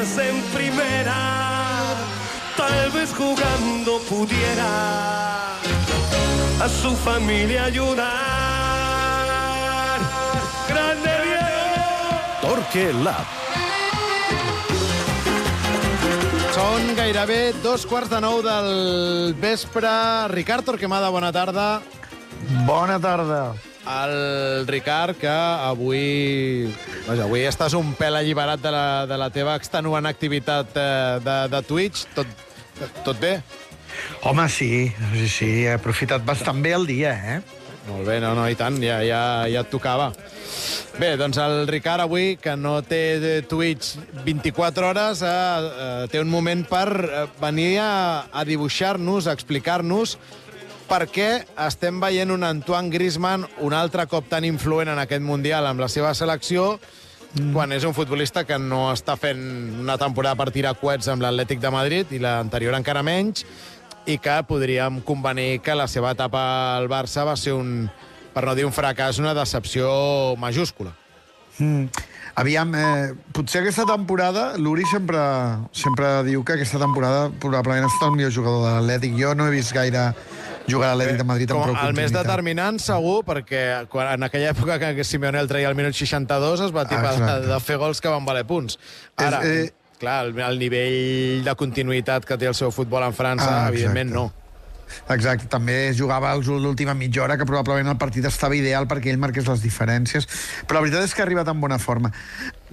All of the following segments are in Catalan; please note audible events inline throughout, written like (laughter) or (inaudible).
quedarse en primera. Tal vez jugando pudiera a su familia ayudar. ¡Grande Diego! Torque Lab. Són gairebé dos quarts de nou del vespre. Ricard Torquemada, bona tarda. Bona tarda. El Ricard, que avui... Vaja, avui estàs un pèl alliberat de la, de la teva extenuant activitat eh, de, de Twitch. Tot, tot bé? Home, sí, sí, sí, he aprofitat bastant bé el dia, eh? Molt bé, no, no, i tant, ja, ja, ja et tocava. Bé, doncs el Ricard avui, que no té Twitch 24 hores, eh, eh, té un moment per eh, venir a, a dibuixar-nos, a explicar-nos per què estem veient un Antoine Griezmann un altre cop tan influent en aquest Mundial amb la seva selecció, mm. quan és un futbolista que no està fent una temporada per tirar coets amb l'Atlètic de Madrid i l'anterior encara menys, i que podríem convenir que la seva etapa al Barça va ser un, per no dir un fracàs, una decepció majúscula. Mm. Aviam, eh, potser aquesta temporada, l'Uri sempre, sempre diu que aquesta temporada probablement ha estat el millor jugador de l'Atlètic. Jo no he vist gaire jugar a l'Atlètic de Madrid amb prou el més determinant, segur, perquè quan, en aquella època que Simeone el treia al minut 62 es va tipar de, Exacte. de fer gols que van valer punts. Ara, És, eh, clar, el, el nivell de continuïtat que té el seu futbol en França, Ah, evidentment no. Exacte, també jugava els- l'última mitja hora, que probablement el partit estava ideal perquè ell marqués les diferències, però la veritat és que ha arribat en bona forma.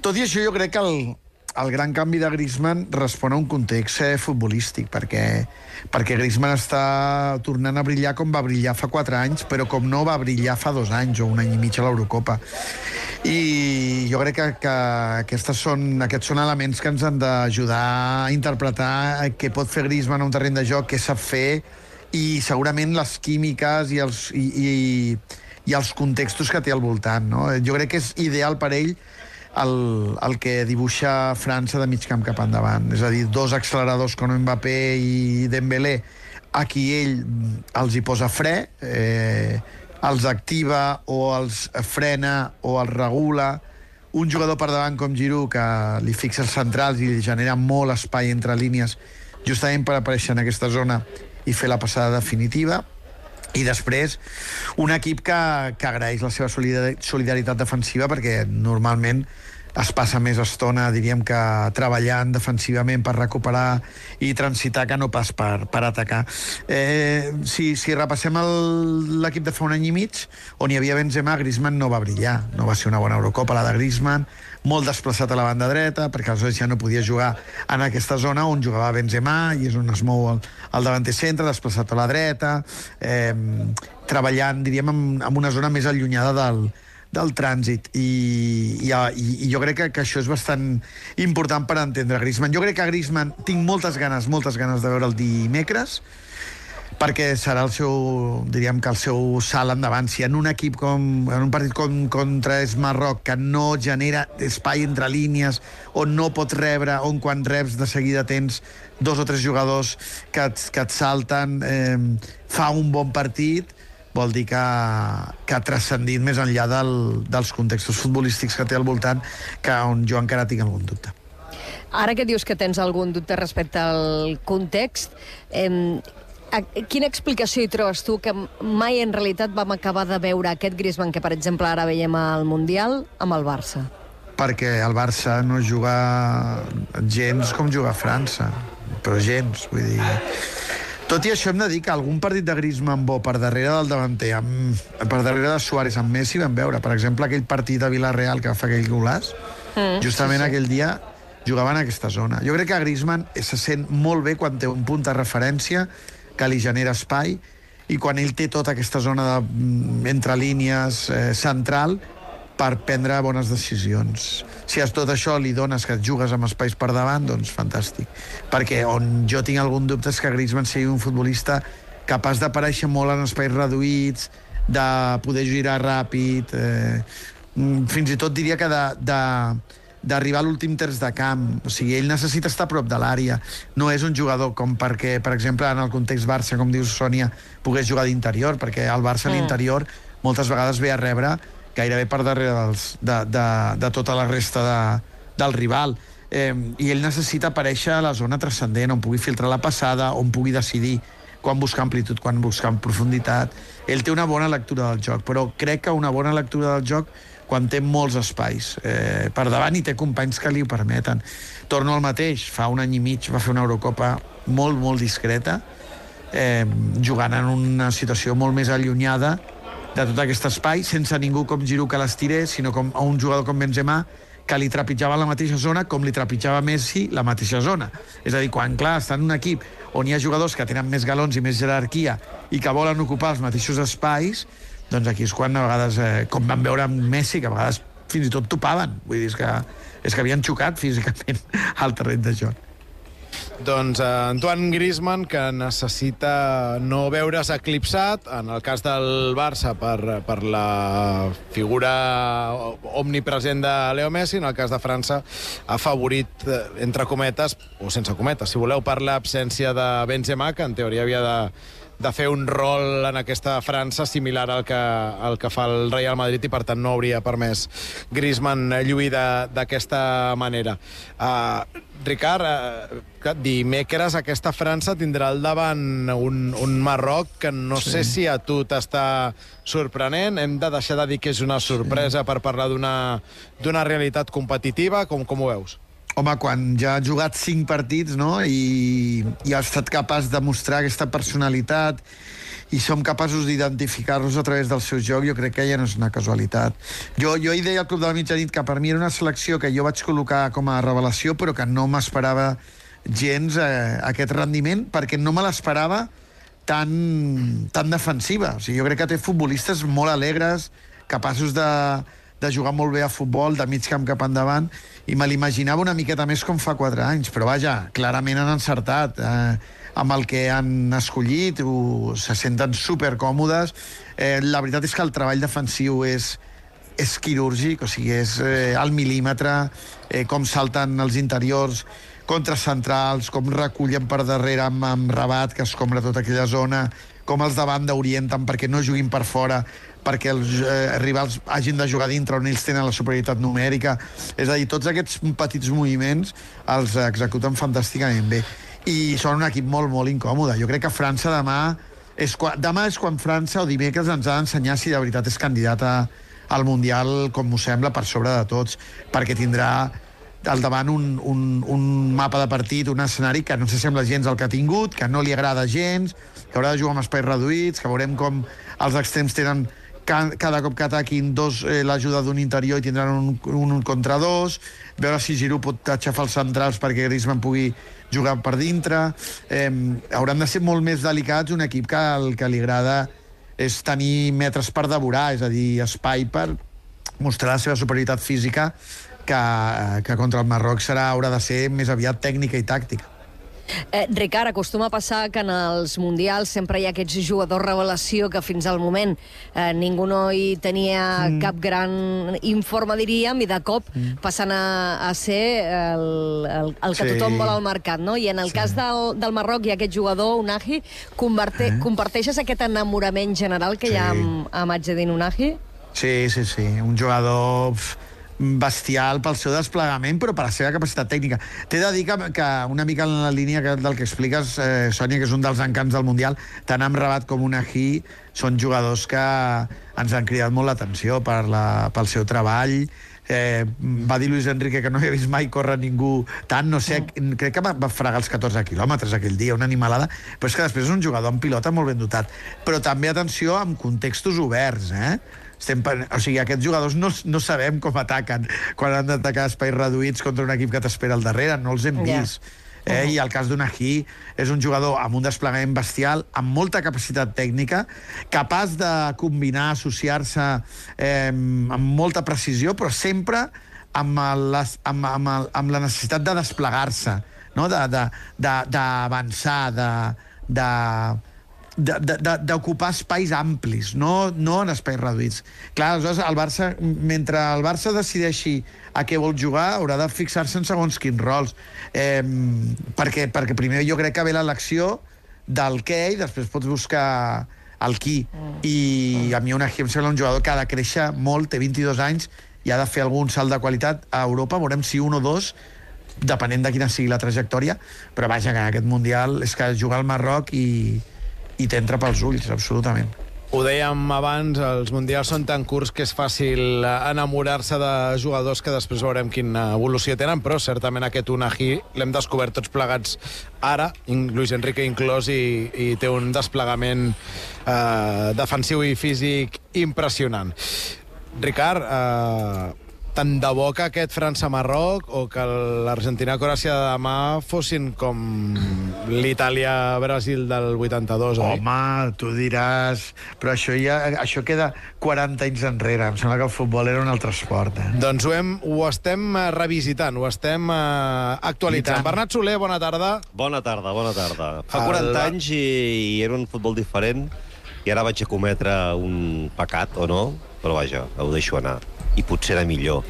Tot i això, jo crec que el, el gran canvi de Griezmann respon a un context eh, futbolístic, perquè, perquè Griezmann està tornant a brillar com va brillar fa 4 anys, però com no va brillar fa dos anys o un any i mig a l'Eurocopa. I jo crec que, que aquestes són, aquests són elements que ens han d'ajudar a interpretar què pot fer Griezmann a un terreny de joc, què sap fer, i segurament les químiques i els, i, i, i els contextos que té al voltant. No? Jo crec que és ideal per ell el, el que dibuixa França de mig camp cap endavant. És a dir, dos acceleradors com Mbappé i Dembélé, a qui ell els hi posa fre, eh, els activa o els frena o els regula, un jugador per davant com Giroud que li fixa els centrals i li genera molt espai entre línies justament per aparèixer en aquesta zona i fer la passada definitiva i després un equip que, que agraeix la seva solidari- solidaritat defensiva perquè normalment es passa més estona, diríem que treballant defensivament per recuperar i transitar que no pas per, per atacar. Eh, si, si repassem l'equip de fa un any i mig, on hi havia Benzema, Griezmann no va brillar. No va ser una bona Eurocopa, la de Griezmann, molt desplaçat a la banda dreta, perquè aleshores ja no podia jugar en aquesta zona on jugava Benzema, i és on es mou el, el davanter centre, desplaçat a la dreta, eh, treballant, diríem, en, en una zona més allunyada del, del trànsit i, i, i, i jo crec que, que això és bastant important per entendre Griezmann. Jo crec que Griezmann tinc moltes ganes, moltes ganes de veure el dimecres perquè serà el seu, diríem que el seu salt endavant. Si en un equip com, en un partit com, contra es Marroc, que no genera espai entre línies, on no pots rebre, on quan reps de seguida tens dos o tres jugadors que et, que et salten, eh, fa un bon partit, vol dir que, que ha transcendit més enllà del, dels contextos futbolístics que té al voltant, que on jo encara tinc algun dubte. Ara que dius que tens algun dubte respecte al context, eh, a, quina explicació hi trobes tu que mai en realitat vam acabar de veure aquest Griezmann que, per exemple, ara veiem al Mundial amb el Barça? perquè el Barça no juga gens com juga a França, però gens, vull dir... Tot i això hem de dir que algun partit de Griezmann bo per darrere del davanter, amb, per darrere de Suárez amb Messi vam veure, per exemple, aquell partit de Villarreal que va fer aquell golaç, mm, justament sí, sí. aquell dia jugava en aquesta zona. Jo crec que Griezmann se sent molt bé quan té un punt de referència que li genera espai i quan ell té tota aquesta zona de, mm, entre línies eh, central per prendre bones decisions. Si a tot això li dones que et jugues amb espais per davant, doncs fantàstic. Perquè on jo tinc algun dubte és que Griezmann sigui un futbolista capaç d'aparèixer molt en espais reduïts, de poder girar ràpid, eh, mm, fins i tot diria que de, de, d'arribar a l'últim terç de camp. O sigui, ell necessita estar a prop de l'àrea. No és un jugador com perquè, per exemple, en el context Barça, com dius, Sònia, pogués jugar d'interior, perquè el Barça a l'interior moltes vegades ve a rebre gairebé per darrere dels, de, de, de tota la resta de, del rival. eh, i ell necessita aparèixer a la zona transcendent, on pugui filtrar la passada, on pugui decidir quan buscar amplitud, quan buscar profunditat. Ell té una bona lectura del joc, però crec que una bona lectura del joc quan té molts espais eh, per davant i té companys que li ho permeten. Torno al mateix, fa un any i mig va fer una Eurocopa molt, molt discreta, eh, jugant en una situació molt més allunyada de tot aquest espai, sense ningú com Giroud que les tirés, sinó com a un jugador com Benzema, que li trepitjava la mateixa zona com li trepitjava Messi la mateixa zona. És a dir, quan, clar, està en un equip on hi ha jugadors que tenen més galons i més jerarquia i que volen ocupar els mateixos espais, doncs aquí és quan a vegades, eh, com vam veure amb Messi, que a vegades fins i tot topaven. Vull dir, és que, és que havien xocat físicament (laughs) al terreny de joc. Doncs eh, Antoine Griezmann, que necessita no veure's eclipsat, en el cas del Barça, per, per la figura omnipresent de Leo Messi, en el cas de França, ha favorit, eh, entre cometes, o sense cometes, si voleu, per l'absència de Benzema, que en teoria havia de de fer un rol en aquesta França similar al que, al que fa el Real Madrid i per tant no hauria permès Griezmann lluir d'aquesta manera. Uh, Ricard, uh, dimecres aquesta França tindrà al davant un, un Marroc que no sí. sé si a tu t'està sorprenent. Hem de deixar de dir que és una sorpresa sí. per parlar d'una realitat competitiva. Com, com ho veus? Home, quan ja ha jugat cinc partits no? I, i ha estat capaç de mostrar aquesta personalitat i som capaços d'identificar-los a través del seu joc, jo crec que ja no és una casualitat. Jo, jo hi deia al Club de la Mitjanit que per mi era una selecció que jo vaig col·locar com a revelació, però que no m'esperava gens eh, aquest rendiment, perquè no me l'esperava tan, tan defensiva. O sigui, jo crec que té futbolistes molt alegres, capaços de, de jugar molt bé a futbol, de mig camp cap endavant, i me l'imaginava una miqueta més com fa 4 anys, però vaja, clarament han encertat eh, amb el que han escollit, ho, se senten supercòmodes. Eh, la veritat és que el treball defensiu és, és quirúrgic, o sigui, és eh, al mil·límetre, eh, com salten els interiors contra centrals, com recullen per darrere amb, amb Rabat, que escombra tota aquella zona, com els de banda orienten perquè no juguin per fora perquè els eh, rivals hagin de jugar dintre on ells tenen la superioritat numèrica. És a dir, tots aquests petits moviments els executen fantàsticament bé. I són un equip molt, molt incòmode. Jo crec que França demà és quan, demà és quan França o dimecres ens ha d'ensenyar si de veritat és candidata al Mundial, com m'ho sembla, per sobre de tots, perquè tindrà al davant un, un, un mapa de partit, un escenari que no s'assembla gens al que ha tingut, que no li agrada gens, que haurà de jugar amb espais reduïts, que veurem com els extrems tenen cada cop que ataquin dos eh, l'ajuda d'un interior i tindran un, un, un contra dos, veure si Giroud pot aixafar els centrals perquè Griezmann pugui jugar per dintre. Eh, hauran de ser molt més delicats un equip que el que li agrada és tenir metres per devorar, és a dir, espai per mostrar la seva superioritat física que, que contra el Marroc serà, haurà de ser més aviat tècnica i tàctica. Eh, Ricard, acostuma a passar que en els Mundials sempre hi ha aquests jugadors revelació que fins al moment eh, ningú no hi tenia mm. cap gran informe, diríem, i de cop mm. passen a, a ser el, el, el que sí. tothom vol al mercat, no? I en el sí. cas del, del Marroc ha aquest jugador, Unahi, converte, eh? comparteixes aquest enamorament general que sí. hi ha amb, amb Adjedin Unahi? Sí, sí, sí. Un jugador... bestial pel seu desplegament, però per la seva capacitat tècnica. T'he de dir que, que una mica en la línia que, del que expliques, eh, Sònia, que és un dels encants del Mundial, tant amb Rabat com una Hi són jugadors que ens han cridat molt l'atenció per la, pel seu treball, eh, va dir Luis Enrique que no havia vist mai córrer ningú tant, no sé, mm. crec que va, va fregar els 14 quilòmetres aquell dia, una animalada, però és que després és un jugador amb pilota molt ben dotat. Però també, atenció, amb contextos oberts, eh? Estem, o sigui, aquests jugadors no, no sabem com ataquen quan han d'atacar espais reduïts contra un equip que t'espera al darrere, no els hem vist. Yeah. Eh? Uh -huh. I el cas d'Unahi és un jugador amb un desplegament bestial, amb molta capacitat tècnica, capaç de combinar, associar-se eh, amb molta precisió, però sempre amb, les, amb, amb, el, amb la necessitat de desplegar-se, no? d'avançar, de, de, de, de, de d'ocupar espais amplis, no, no en espais reduïts. Clar, aleshores, el Barça, mentre el Barça decideixi a què vol jugar, haurà de fixar-se en segons quins rols. Eh, perquè, perquè primer jo crec que ve l'elecció del què i després pots buscar el qui. I a mi una em sembla un jugador que ha de créixer molt, té 22 anys i ha de fer algun salt de qualitat a Europa. Veurem si un o dos depenent de quina sigui la trajectòria, però vaja, que aquest Mundial és que jugar al Marroc i, i t'entra pels ulls, absolutament. Ho dèiem abans, els mundials són tan curts que és fàcil eh, enamorar-se de jugadors que després veurem quina evolució tenen, però certament aquest Unagi l'hem descobert tots plegats ara, Luis Enrique inclòs, i, i té un desplegament eh, defensiu i físic impressionant. Ricard, eh, tant de bo que aquest França-Marroc o que l'Argentina-Croàcia de demà fossin com l'Itàlia-Brasil del 82, oi? Home, tu diràs... Però això ja això queda 40 anys enrere. Em sembla que el futbol era un altre esport. Eh? Doncs ho, hem, ho estem eh, revisitant, ho estem eh, I actualitzant. Bernat Soler, bona tarda. Bona tarda, bona tarda. Fa El- 40 anys i, i era un futbol diferent i ara vaig a cometre un pecat, o no? Però vaja, ho deixo anar. I potser era millor.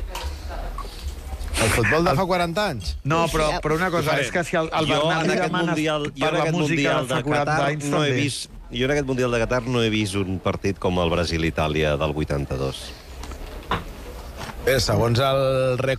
El futbol de fa 40 anys. No, però, però una cosa, és que si el, el jo Bernat aquest demanes mundial, jo per la música mundial de fa de 40 Qatar anys, no he també. vist jo en aquest Mundial de Qatar no he vist un partit com el Brasil-Itàlia del 82. Bé, segons el rècord